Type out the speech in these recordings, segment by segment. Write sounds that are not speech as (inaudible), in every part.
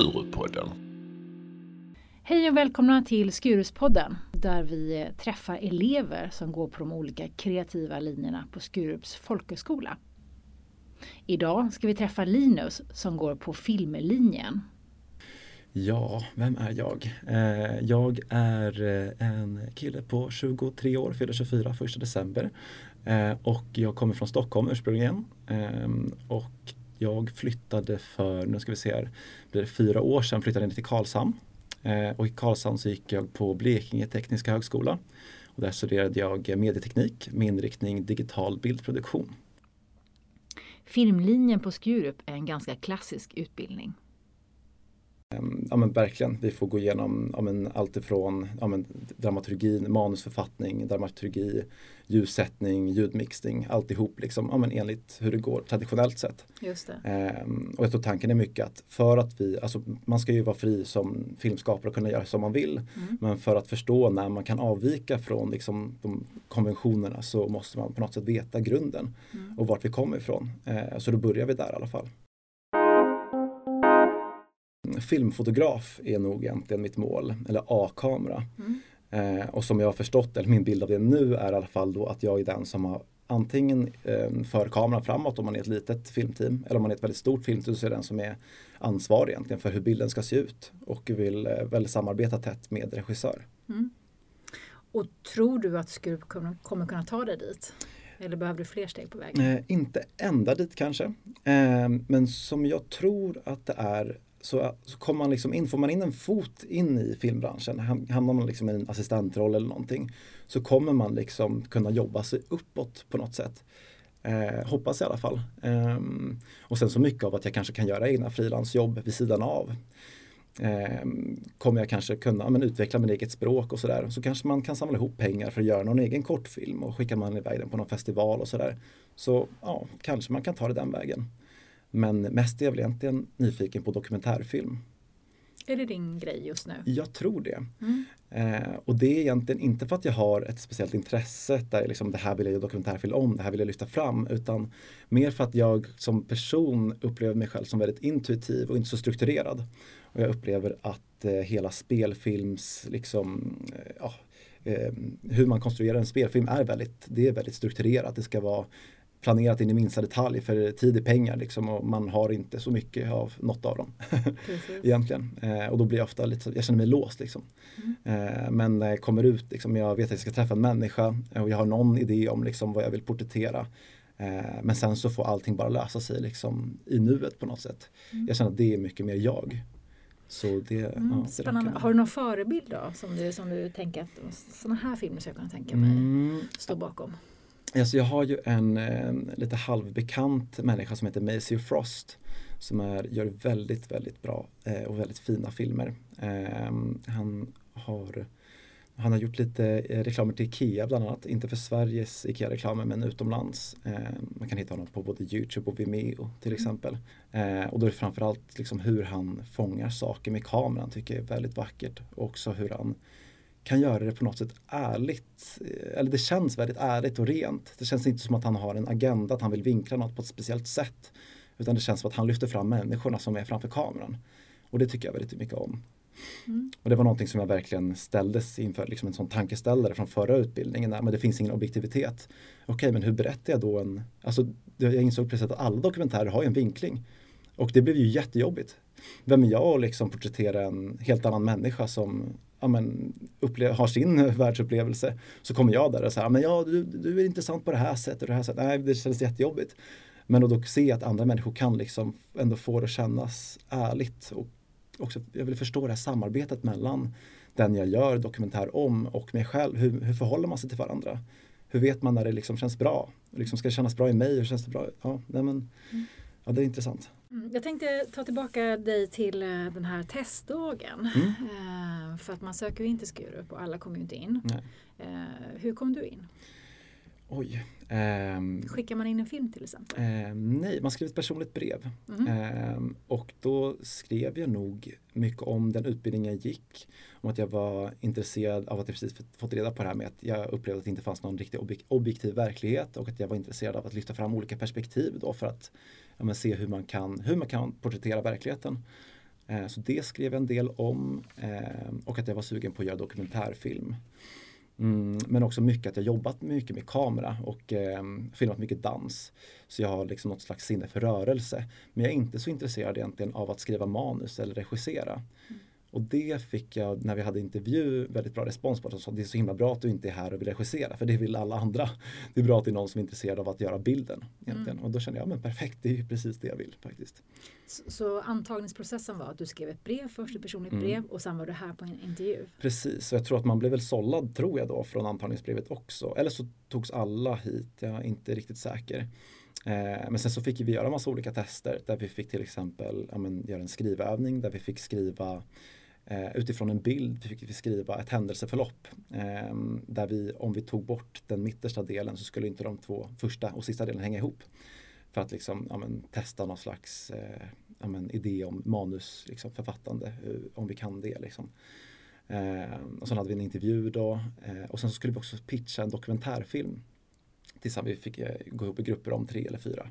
Skurupodden. Hej och välkomna till Skuruspodden där vi träffar elever som går på de olika kreativa linjerna på Skurups folkhögskola. Idag ska vi träffa Linus som går på filmlinjen. Ja, vem är jag? Eh, jag är eh, en kille på 23 år, fyller 24 1 december. Eh, och jag kommer från Stockholm ursprungligen. Ehm, och jag flyttade för, nu ska vi se här, blir det fyra år sedan flyttade jag till Karlshamn. Eh, och i Karlshamn så gick jag på Blekinge Tekniska Högskola. Och där studerade jag medieteknik med inriktning digital bildproduktion. Filmlinjen på Skurup är en ganska klassisk utbildning. Ehm, ja men verkligen, vi får gå igenom ja men, allt ifrån ja men, dramaturgin, manusförfattning, dramaturgi, ljussättning, ljudmixning, alltihop liksom, ja men, enligt hur det går traditionellt sett. Just. Ehm, och jag tror tanken är mycket att för att vi, alltså man ska ju vara fri som filmskapare och kunna göra som man vill. Mm. Men för att förstå när man kan avvika från liksom, de konventionerna så måste man på något sätt veta grunden mm. och vart vi kommer ifrån. Ehm, så då börjar vi där i alla fall filmfotograf är nog egentligen mitt mål, eller A-kamera. Mm. Eh, och som jag har förstått, eller min bild av det nu är i alla fall då att jag är den som har antingen eh, för kameran framåt om man är ett litet filmteam eller om man är ett väldigt stort filmteam så är den som är ansvarig egentligen för hur bilden ska se ut och vill eh, väl samarbeta tätt med regissör. Mm. Och tror du att Skurup kommer, kommer kunna ta dig dit? Eller behöver du fler steg på vägen? Eh, inte ända dit kanske. Eh, men som jag tror att det är så, så kommer man liksom in, får man in en fot in i filmbranschen, hamnar man liksom i en assistentroll eller någonting, så kommer man liksom kunna jobba sig uppåt på något sätt. Eh, hoppas i alla fall. Eh, och sen så mycket av att jag kanske kan göra egna frilansjobb vid sidan av. Eh, kommer jag kanske kunna men, utveckla mitt eget språk och sådär. Så kanske man kan samla ihop pengar för att göra någon egen kortfilm och skickar man iväg den på någon festival och sådär. Så ja, kanske man kan ta det den vägen. Men mest är jag väl egentligen nyfiken på dokumentärfilm. Är det din grej just nu? Jag tror det. Mm. Eh, och det är egentligen inte för att jag har ett speciellt intresse där liksom, det här vill jag göra dokumentärfilm om, det här vill jag lyfta fram, utan mer för att jag som person upplever mig själv som väldigt intuitiv och inte så strukturerad. Och jag upplever att eh, hela spelfilms, liksom, eh, eh, hur man konstruerar en spelfilm är väldigt, det är väldigt strukturerat. Det ska vara planerat in i minsta detalj för tid är pengar liksom och man har inte så mycket av något av dem. (laughs) Egentligen. Eh, och då blir jag ofta lite, jag känner mig låst liksom. Mm. Eh, men när jag kommer ut, liksom, jag vet att jag ska träffa en människa och jag har någon idé om liksom, vad jag vill porträttera. Eh, men sen så får allting bara lösa sig liksom, i nuet på något sätt. Mm. Jag känner att det är mycket mer jag. Så det, mm, ja, Spännande. Har du någon förebild då som du, som du tänker att sådana här filmer ska jag kunna tänka mig mm. stå bakom? Alltså jag har ju en, en lite halvbekant människa som heter Maceo Frost som är, gör väldigt, väldigt bra eh, och väldigt fina filmer. Eh, han, har, han har gjort lite eh, reklamer till IKEA bland annat, inte för Sveriges IKEA-reklamer men utomlands. Ehm, man kan hitta honom på både Youtube och Vimeo till mm. exempel. Mm. och då är det framförallt liksom hur han fångar saker med kameran tycker jag är väldigt vackert. Och också hur han kan göra det på något sätt ärligt. Eller det känns väldigt ärligt och rent. Det känns inte som att han har en agenda, att han vill vinkla något på ett speciellt sätt. Utan det känns som att han lyfter fram människorna som är framför kameran. Och det tycker jag väldigt mycket om. Mm. Och det var någonting som jag verkligen ställdes inför, liksom en sån tankeställare från förra utbildningen. Men det finns ingen objektivitet. Okej, men hur berättar jag då en... Alltså, jag insåg plötsligt att alla dokumentärer har en vinkling. Och det blev ju jättejobbigt. Vem är jag att liksom porträttera en helt annan människa som ja, men, upple- har sin (laughs) världsupplevelse så kommer jag där och säger men ja, du, du är intressant på det här sättet och det här sättet. Nej, det känns jättejobbigt. Men att då se att andra människor kan liksom ändå få det att kännas ärligt och också, jag vill förstå det här samarbetet mellan den jag gör dokumentär om och mig själv. Hur, hur förhåller man sig till varandra? Hur vet man när det liksom känns bra? Liksom, ska det kännas bra i mig? Hur känns det bra? Ja, nej men, mm. ja det är intressant. Mm, jag tänkte ta tillbaka dig till eh, den här testdagen. Mm. Eh, för att man söker ju inte Skurup och alla kommer ju inte in. Eh, hur kom du in? Oj. Um, Skickar man in en film till exempel? Um, nej, man skrev ett personligt brev. Mm. Um, och då skrev jag nog mycket om den utbildning jag gick. Om att jag var intresserad av att jag precis fått reda på det här med att jag upplevde att det inte fanns någon riktig objek objektiv verklighet och att jag var intresserad av att lyfta fram olika perspektiv då för att ja, se hur man kan, hur man kan porträttera verkligheten. Eh, så det skrev jag en del om eh, och att jag var sugen på att göra dokumentärfilm. Mm, men också mycket att jag jobbat mycket med kamera och eh, filmat mycket dans. Så jag har liksom något slags sinne för rörelse. Men jag är inte så intresserad egentligen av att skriva manus eller regissera. Mm. Och det fick jag när vi hade intervju väldigt bra respons på. De sa det är så himla bra att du inte är här och vill regissera för det vill alla andra. Det är bra att det är någon som är intresserad av att göra bilden. Egentligen. Mm. Och då kände jag, men perfekt, det är ju precis det jag vill faktiskt. Så, så antagningsprocessen var att du skrev ett brev först, ett personligt mm. brev och sen var du här på en intervju? Precis, och jag tror att man blev väl sållad tror jag då från antagningsbrevet också. Eller så togs alla hit, jag är inte riktigt säker. Eh, men sen så fick vi göra massa olika tester där vi fick till exempel ja, men, göra en skrivövning där vi fick skriva eh, utifrån en bild fick vi skriva ett händelseförlopp eh, där vi, om vi tog bort den mittersta delen så skulle inte de två första och sista delen hänga ihop. För att liksom, ja, men, testa någon slags eh, ja, men, idé om manusförfattande, liksom, eh, om vi kan det. Liksom. Eh, och sen hade vi en intervju då eh, och sen så skulle vi också pitcha en dokumentärfilm. Tills vi fick eh, gå ihop i grupper om tre eller fyra.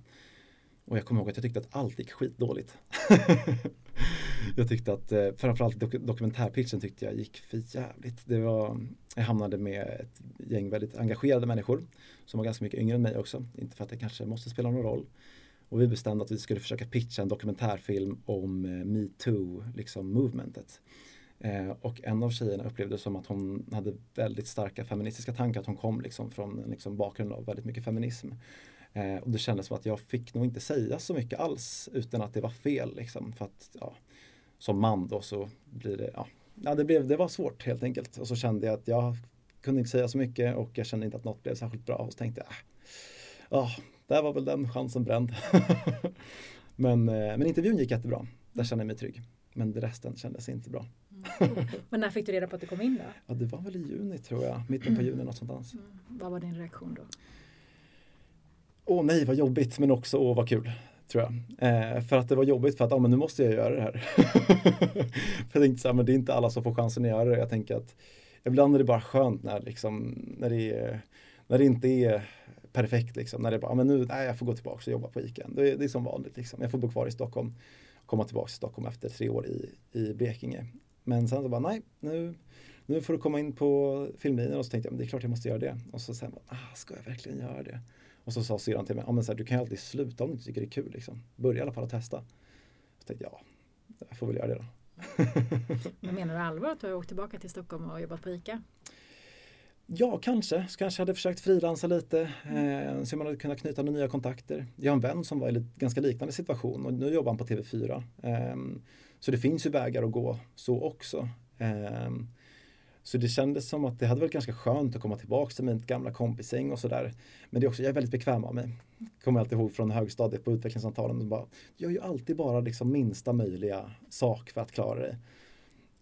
Och jag kommer ihåg att jag tyckte att allt gick skitdåligt. (laughs) jag tyckte att eh, framförallt dok dokumentärpitchen tyckte jag gick för jävligt. Det var, jag hamnade med ett gäng väldigt engagerade människor som var ganska mycket yngre än mig också. Inte för att det kanske måste spela någon roll. Och vi bestämde att vi skulle försöka pitcha en dokumentärfilm om eh, metoo, liksom movementet. Eh, och en av tjejerna upplevde som att hon hade väldigt starka feministiska tankar, att hon kom liksom från en liksom bakgrund av väldigt mycket feminism. Eh, och det kändes som att jag fick nog inte säga så mycket alls utan att det var fel. Liksom, för att ja, som man då så blir det, ja, ja det, blev, det var svårt helt enkelt. Och så kände jag att jag kunde inte säga så mycket och jag kände inte att något blev särskilt bra. Och så tänkte jag, äh, ja, där var väl den chansen bränd. (laughs) men, eh, men intervjun gick jättebra. Där kände jag mig trygg. Men resten kändes inte bra. Mm. Men när fick du reda på att du kom in då? (laughs) Ja, det var väl i juni tror jag. Mitten på juni något sånt. Mm. Vad var din reaktion då? åh nej vad jobbigt men också åh vad kul. Tror jag. Eh, för att det var jobbigt för att, ja men nu måste jag göra det här. (laughs) för jag tänkte så här, men det är inte alla som får chansen att göra det. Jag tänker att ibland är det bara skönt när, liksom, när, det, är, när det inte är perfekt. Liksom. När det är bara, men nu, nej jag får gå tillbaka och jobba på ICA. Det är, det är som vanligt. Liksom. Jag får bo kvar i Stockholm. Komma tillbaka till Stockholm efter tre år i, i Blekinge. Men sen så bara, nej, nu, nu får du komma in på filmlinjen. Och så tänkte jag, men det är klart jag måste göra det. Och så sen, ah, ska jag verkligen göra det? Och så sa syrran till mig, ah, men så här, du kan ju alltid sluta om du inte tycker det är kul. Liksom. Börja i alla fall att testa. Så tänkte jag, ja, jag får väl göra det då. (laughs) men menar du allvar att du har åkt tillbaka till Stockholm och jobbat på ICA? Ja, kanske. Så kanske hade försökt frilansa lite. Eh, så man hade kunnat knyta nya kontakter. Jag har en vän som var i en ganska liknande situation och nu jobbar han på TV4. Eh, så det finns ju vägar att gå så också. Eh, så det kändes som att det hade varit ganska skönt att komma tillbaka till mitt gamla kompisgäng och sådär. Men det är också, jag är väldigt bekväm av mig. Kommer alltid ihåg från högstadiet på utvecklingssamtalen. Bara, jag gör ju alltid bara liksom minsta möjliga sak för att klara det.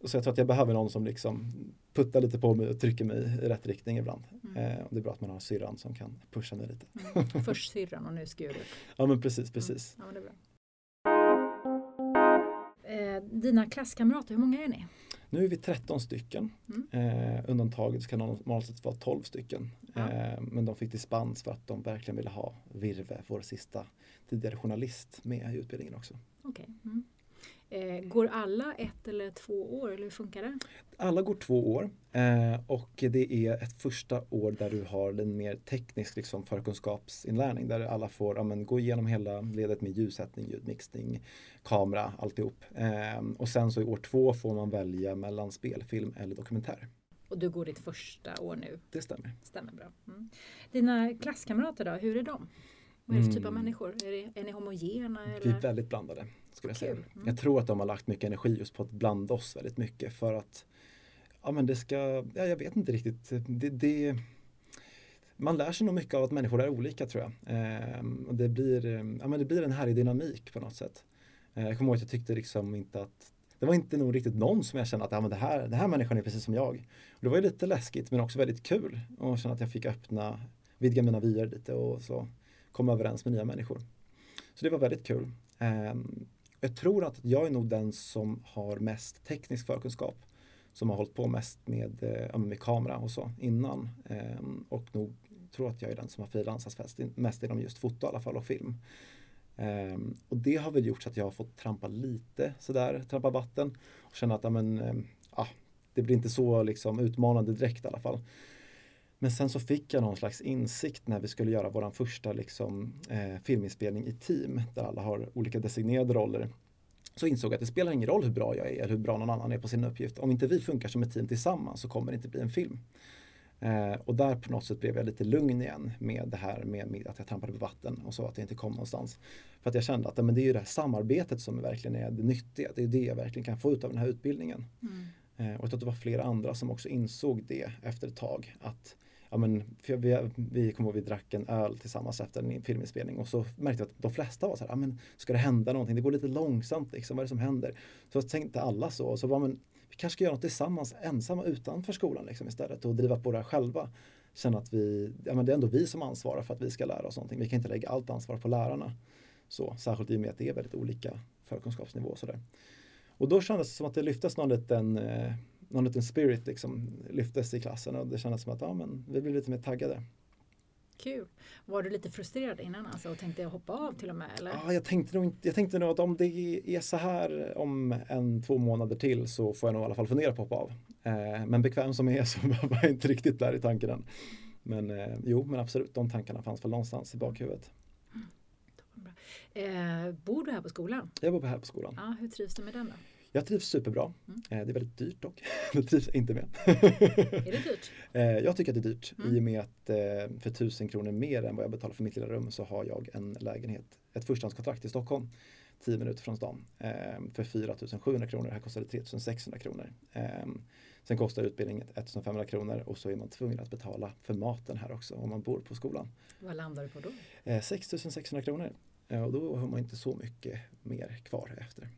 Så jag tror att jag behöver någon som liksom puttar lite på mig och trycker mig i rätt riktning ibland. Mm. Eh, och det är bra att man har syrran som kan pusha mig lite. Mm. Först syrran och nu Skurup. (laughs) ja men precis, precis. Mm. Ja, eh, dina klasskamrater, hur många är ni? Nu är vi 13 stycken. Mm. Eh, undantaget ska normalt sett vara 12 stycken. Ja. Eh, men de fick dispens för att de verkligen ville ha Virve, vår sista tidigare journalist, med i utbildningen också. Okay. Mm. Eh, går alla ett eller två år eller hur funkar det? Alla går två år eh, och det är ett första år där du har en mer teknisk liksom, förkunskapsinlärning där alla får ja, men, gå igenom hela ledet med ljussättning, ljudmixning, kamera, alltihop. Eh, och sen så i år två får man välja mellan spelfilm eller dokumentär. Och du går ditt första år nu? Det stämmer. Stämmer bra. Mm. Dina klasskamrater då, hur är de? Vad är det för typ av mm. människor? Är, det, är ni homogena? Eller? Vi är väldigt blandade. Skulle jag, säga. Mm. jag tror att de har lagt mycket energi just på att blanda oss väldigt mycket för att ja men det ska, ja, jag vet inte riktigt. Det, det, man lär sig nog mycket av att människor är olika tror jag. Och det, blir, ja, men det blir en härlig dynamik på något sätt. Ehm, jag kommer ihåg att jag tyckte liksom inte att det var inte nog riktigt någon som jag kände att ja, men det här, den här människan är precis som jag. Och det var ju lite läskigt men också väldigt kul att känna att jag fick öppna, vidga mina vyer lite och så komma överens med nya människor. Så det var väldigt kul. Um, jag tror att jag är nog den som har mest teknisk förkunskap. Som har hållit på mest med, eh, med kamera och så innan. Ehm, och nog tror att jag är den som har frilansat mest, inom just foto i alla fall och film. Um, och det har väl gjort så att jag har fått trampa lite sådär, trampa vatten och känna att amen, um, ehm, det blir inte så liksom, utmanande direkt i alla fall. Men sen så fick jag någon slags insikt när vi skulle göra vår första liksom, eh, filminspelning i team där alla har olika designerade roller. Så insåg jag att det spelar ingen roll hur bra jag är eller hur bra någon annan är på sin uppgift. Om inte vi funkar som ett team tillsammans så kommer det inte bli en film. Eh, och där på något sätt blev jag lite lugn igen med det här med, med att jag trampade på vatten och så att jag inte kom någonstans. För att jag kände att men det är ju det här samarbetet som verkligen är det nyttiga. Det är det jag verkligen kan få ut av den här utbildningen. Mm. Eh, och jag tror att det var flera andra som också insåg det efter ett tag. Att ja, men, vi, vi kommer ihåg vi drack en öl tillsammans efter en filminspelning och så märkte jag att de flesta var så här, ja, men, ska det hända någonting? Det går lite långsamt, liksom, vad är det som händer? Så tänkte alla så, och så var men, vi kanske ska göra något tillsammans ensamma utanför skolan liksom, istället och driva på det här själva. Känna att vi, ja, men det är ändå vi som ansvarar för att vi ska lära oss någonting. Vi kan inte lägga allt ansvar på lärarna. Så, särskilt i och med att det är väldigt olika förkunskapsnivå. Och, så där. och då kändes det som att det lyftes någon liten eh, någon liten spirit liksom lyftes i klassen och det kändes som att ja, men vi blev lite mer taggade. Kul. Var du lite frustrerad innan alltså och tänkte hoppa av till och med? Eller? Ja, jag tänkte, nog inte, jag tänkte nog att om det är så här om en två månader till så får jag nog i alla fall fundera på att hoppa av. Eh, men bekväm som jag är så (laughs) var jag inte riktigt där i tanken än. Men eh, jo, men absolut, de tankarna fanns väl någonstans i bakhuvudet. Mm. Eh, bor du här på skolan? Jag bor här på skolan. Ja, hur trivs du med den då? Jag trivs superbra. Mm. Eh, det är väldigt dyrt dock. (laughs) det trivs jag inte med. är det dyrt? (laughs) Eh, jag tycker att det är dyrt mm. i och med att eh, för tusen kronor mer än vad jag betalar för mitt lilla rum så har jag en lägenhet, ett förstahandskontrakt i Stockholm 10 minuter från stan för 4 700 kronor. Här kostar det 3 600 kronor. Sen kostar utbildningen 1 500 kronor och så är man tvungen att betala för maten här också om man bor på skolan. Vad landar du på då? 6 600 kronor. Och då har man inte så mycket mer kvar efter.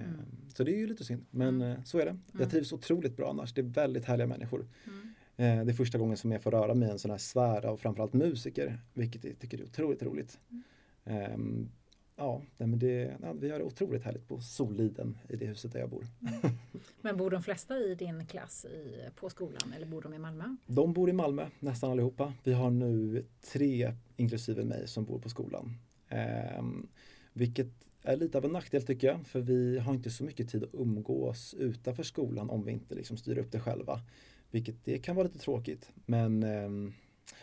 Mm. Ehm, så det är ju lite synd, men mm. Eh, så är det. Jag mm. trivs otroligt bra annars. Det är väldigt härliga människor. Mm. Eh, det är första gången som jag får röra mig i en sån här sfär av framförallt musiker, vilket jag tycker är otroligt roligt. Mm. Um, ja, men det, ja, vi har det otroligt härligt på Soliden i det huset där jag bor. (laughs) Men bor de flesta i din klass i, på skolan eller bor de i Malmö? De bor i Malmö, nästan allihopa. Vi har nu tre, inklusive mig, som bor på skolan. Um, vilket är lite av en nackdel tycker jag, för vi har inte så mycket tid att umgås utanför skolan om vi inte liksom styr upp det själva. Vilket det kan vara lite tråkigt, men eh,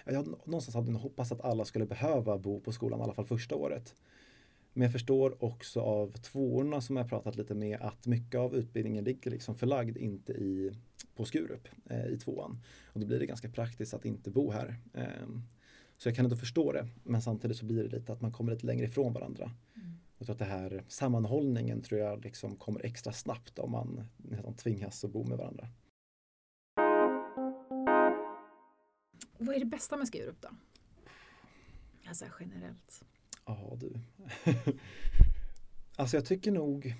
jag någonstans hade nog hoppats att alla skulle behöva bo på skolan i alla fall första året. Men jag förstår också av tvåorna som jag pratat lite med att mycket av utbildningen ligger liksom förlagd inte i, på Skurup eh, i tvåan. Och då blir det ganska praktiskt att inte bo här. Eh, så jag kan ändå förstå det, men samtidigt så blir det lite att man kommer lite längre ifrån varandra. Mm. Jag tror att det här sammanhållningen tror jag liksom kommer extra snabbt om man nästan tvingas att bo med varandra. Vad är det bästa med Skurup då? Alltså generellt. Ja du. (laughs) alltså jag tycker nog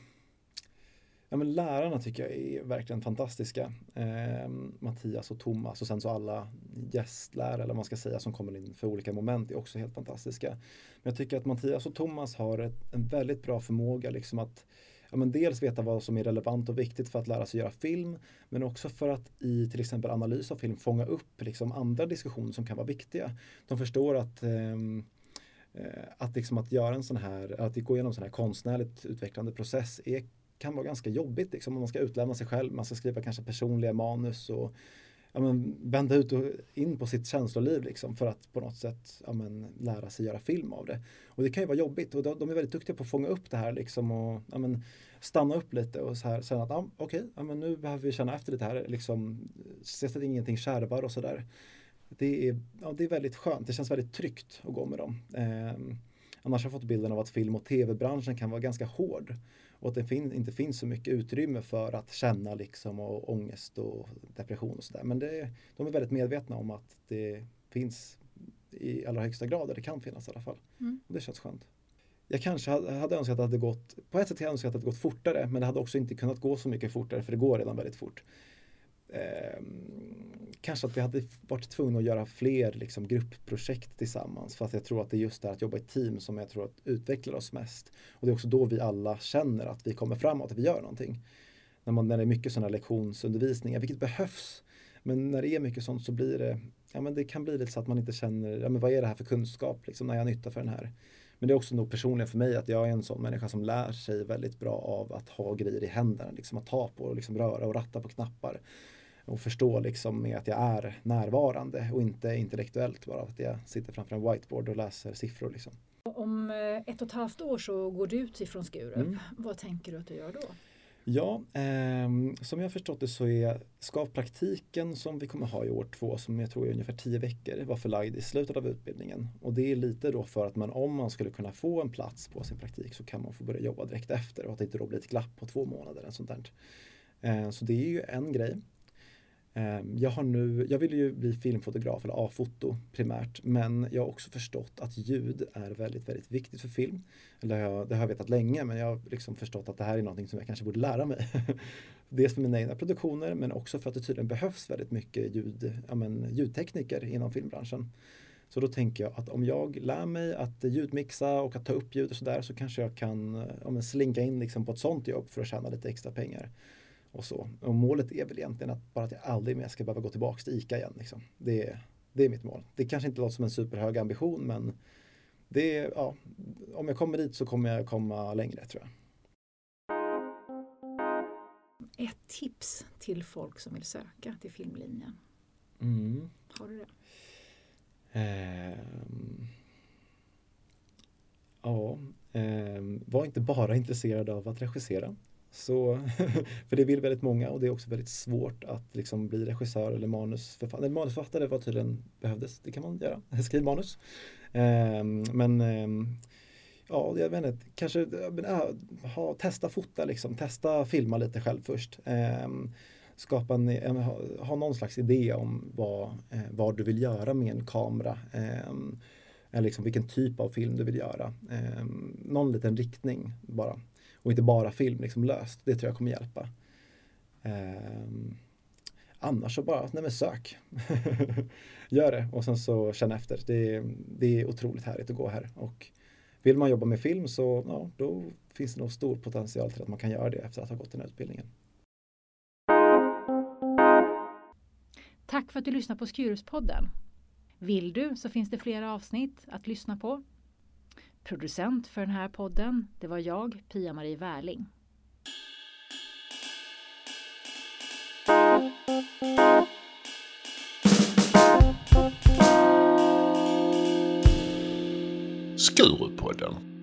Ja, men lärarna tycker jag är verkligen fantastiska. Eh, Mattias och Thomas och sen så alla gästlärare eller vad man ska säga som kommer in för olika moment är också helt fantastiska. Men jag tycker att Mattias och Thomas har ett, en väldigt bra förmåga liksom att ja, men dels veta vad som är relevant och viktigt för att lära sig göra film men också för att i till exempel analys av film fånga upp liksom andra diskussioner som kan vara viktiga. De förstår att ehm, eh, att, liksom att göra en sån här, att gå igenom en sån här konstnärligt utvecklande process är kan vara ganska jobbigt liksom, om man ska utlämna sig själv, man ska skriva kanske personliga manus och ja, men, vända ut och in på sitt känsloliv liksom, för att på något sätt ja, men, lära sig göra film av det. Och det kan ju vara jobbigt och de, de är väldigt duktiga på att fånga upp det här liksom, och ja, men, stanna upp lite och så här, säga att ja, okej, okay, ja, nu behöver vi känna efter lite här, liksom, se att ingenting kärvar och sådär. Det är, ja, det är väldigt skönt, det känns väldigt tryggt att gå med dem. Eh, annars har jag fått bilden av att film och tv-branschen kan vara ganska hård och att det fin inte finns så mycket utrymme för att känna liksom och ångest och depression och sådär. Men det, de är väldigt medvetna om att det finns i allra högsta grad, det kan finnas i alla fall. Mm. Och det känns skönt. Jag kanske hade önskat att det hade gått, på ett sätt hade jag önskat att det gått fortare, men det hade också inte kunnat gå så mycket fortare, för det går redan väldigt fort eh, kanske att vi hade varit tvungna att göra fler liksom, gruppprojekt tillsammans. För att jag tror att det är just det här att jobba i team som jag tror att utvecklar oss mest. Och det är också då vi alla känner att vi kommer framåt, att vi gör någonting. När, man, när det är mycket sådana lektionsundervisningar, vilket behövs. Men när det är mycket sånt så blir det, ja men det kan bli lite så att man inte känner, ja men vad är det här för kunskap liksom när jag har nytta för den här. Men det är också nog personligen för mig att jag är en sån människa som lär sig väldigt bra av att ha grejer i händerna, liksom att ta på och liksom röra och ratta på knappar. Och förstå liksom med att jag är närvarande och inte intellektuellt bara att jag sitter framför en whiteboard och läser siffror. Liksom. Om eh, ett och ett halvt år så går du ut ifrån Skurup. Mm. Vad tänker du att du gör då? Ja, eh, som jag förstått det så är, ska praktiken som vi kommer ha i år två, som jag tror är ungefär tio veckor, vara förlagd i slutet av utbildningen. Och det är lite då för att man om man skulle kunna få en plats på sin praktik så kan man få börja jobba direkt efter och att det inte då blir ett glapp på två månader. eller sånt där. Eh, så det är ju en grej. Ehm, jag, har nu, jag vill ju bli filmfotograf eller A-foto primärt men jag har också förstått att ljud är väldigt, väldigt viktigt för film. Eller jag, det har jag vetat länge men jag har liksom förstått att det här är någonting som jag kanske borde lära mig. (laughs) Dels för mina egna produktioner men också för att det tydligen behövs väldigt mycket ljud, ja, men, ljudtekniker inom filmbranschen. Så då tänker jag att om jag lär mig att ljudmixa och att ta upp ljud och sådär så kanske jag kan ja, men, slinka in liksom på ett sånt jobb för att tjäna lite extra pengar och så. Och målet är väl egentligen att bara att jag aldrig mer ska behöva gå tillbaka till ICA igen. Liksom. Det, är, det är mitt mål. Det kanske inte låter som en superhög ambition men det är, ja, om jag kommer dit så kommer jag komma längre tror jag. Ett tips till folk som vill söka till filmlinjen? Mm. Har du det? Um, ja, um, var inte bara intresserad av att regissera. Så, (laughs) för det vill väldigt många och det är också väldigt svårt att liksom bli regissör eller manusförfattare. Manusförfattare var tydligen behövdes, det kan man göra, (laughs) skriv manus. Um, men um, ja, jag vet inte, kanske äh, ha, testa fota liksom, testa filma lite själv först. Um, skapa en, ha, ha någon slags idé om vad, eh, vad du vill göra med en kamera. eller liksom vilken typ av film du vill göra. någon liten riktning bara och inte bara film liksom löst. Det tror jag kommer hjälpa. Eh, annars så bara, nej men sök. (laughs) Gör det och sen så känn efter. Det, det är otroligt härligt att gå här och vill man jobba med film så ja, då finns det nog stor potential till att man kan göra det efter att ha gått den här utbildningen. Tack för att du lyssnar på Skuruspodden. Vill du så finns det flera avsnitt att lyssna på Producent för den här podden, det var jag, Pia-Marie Wärling. Skurupodden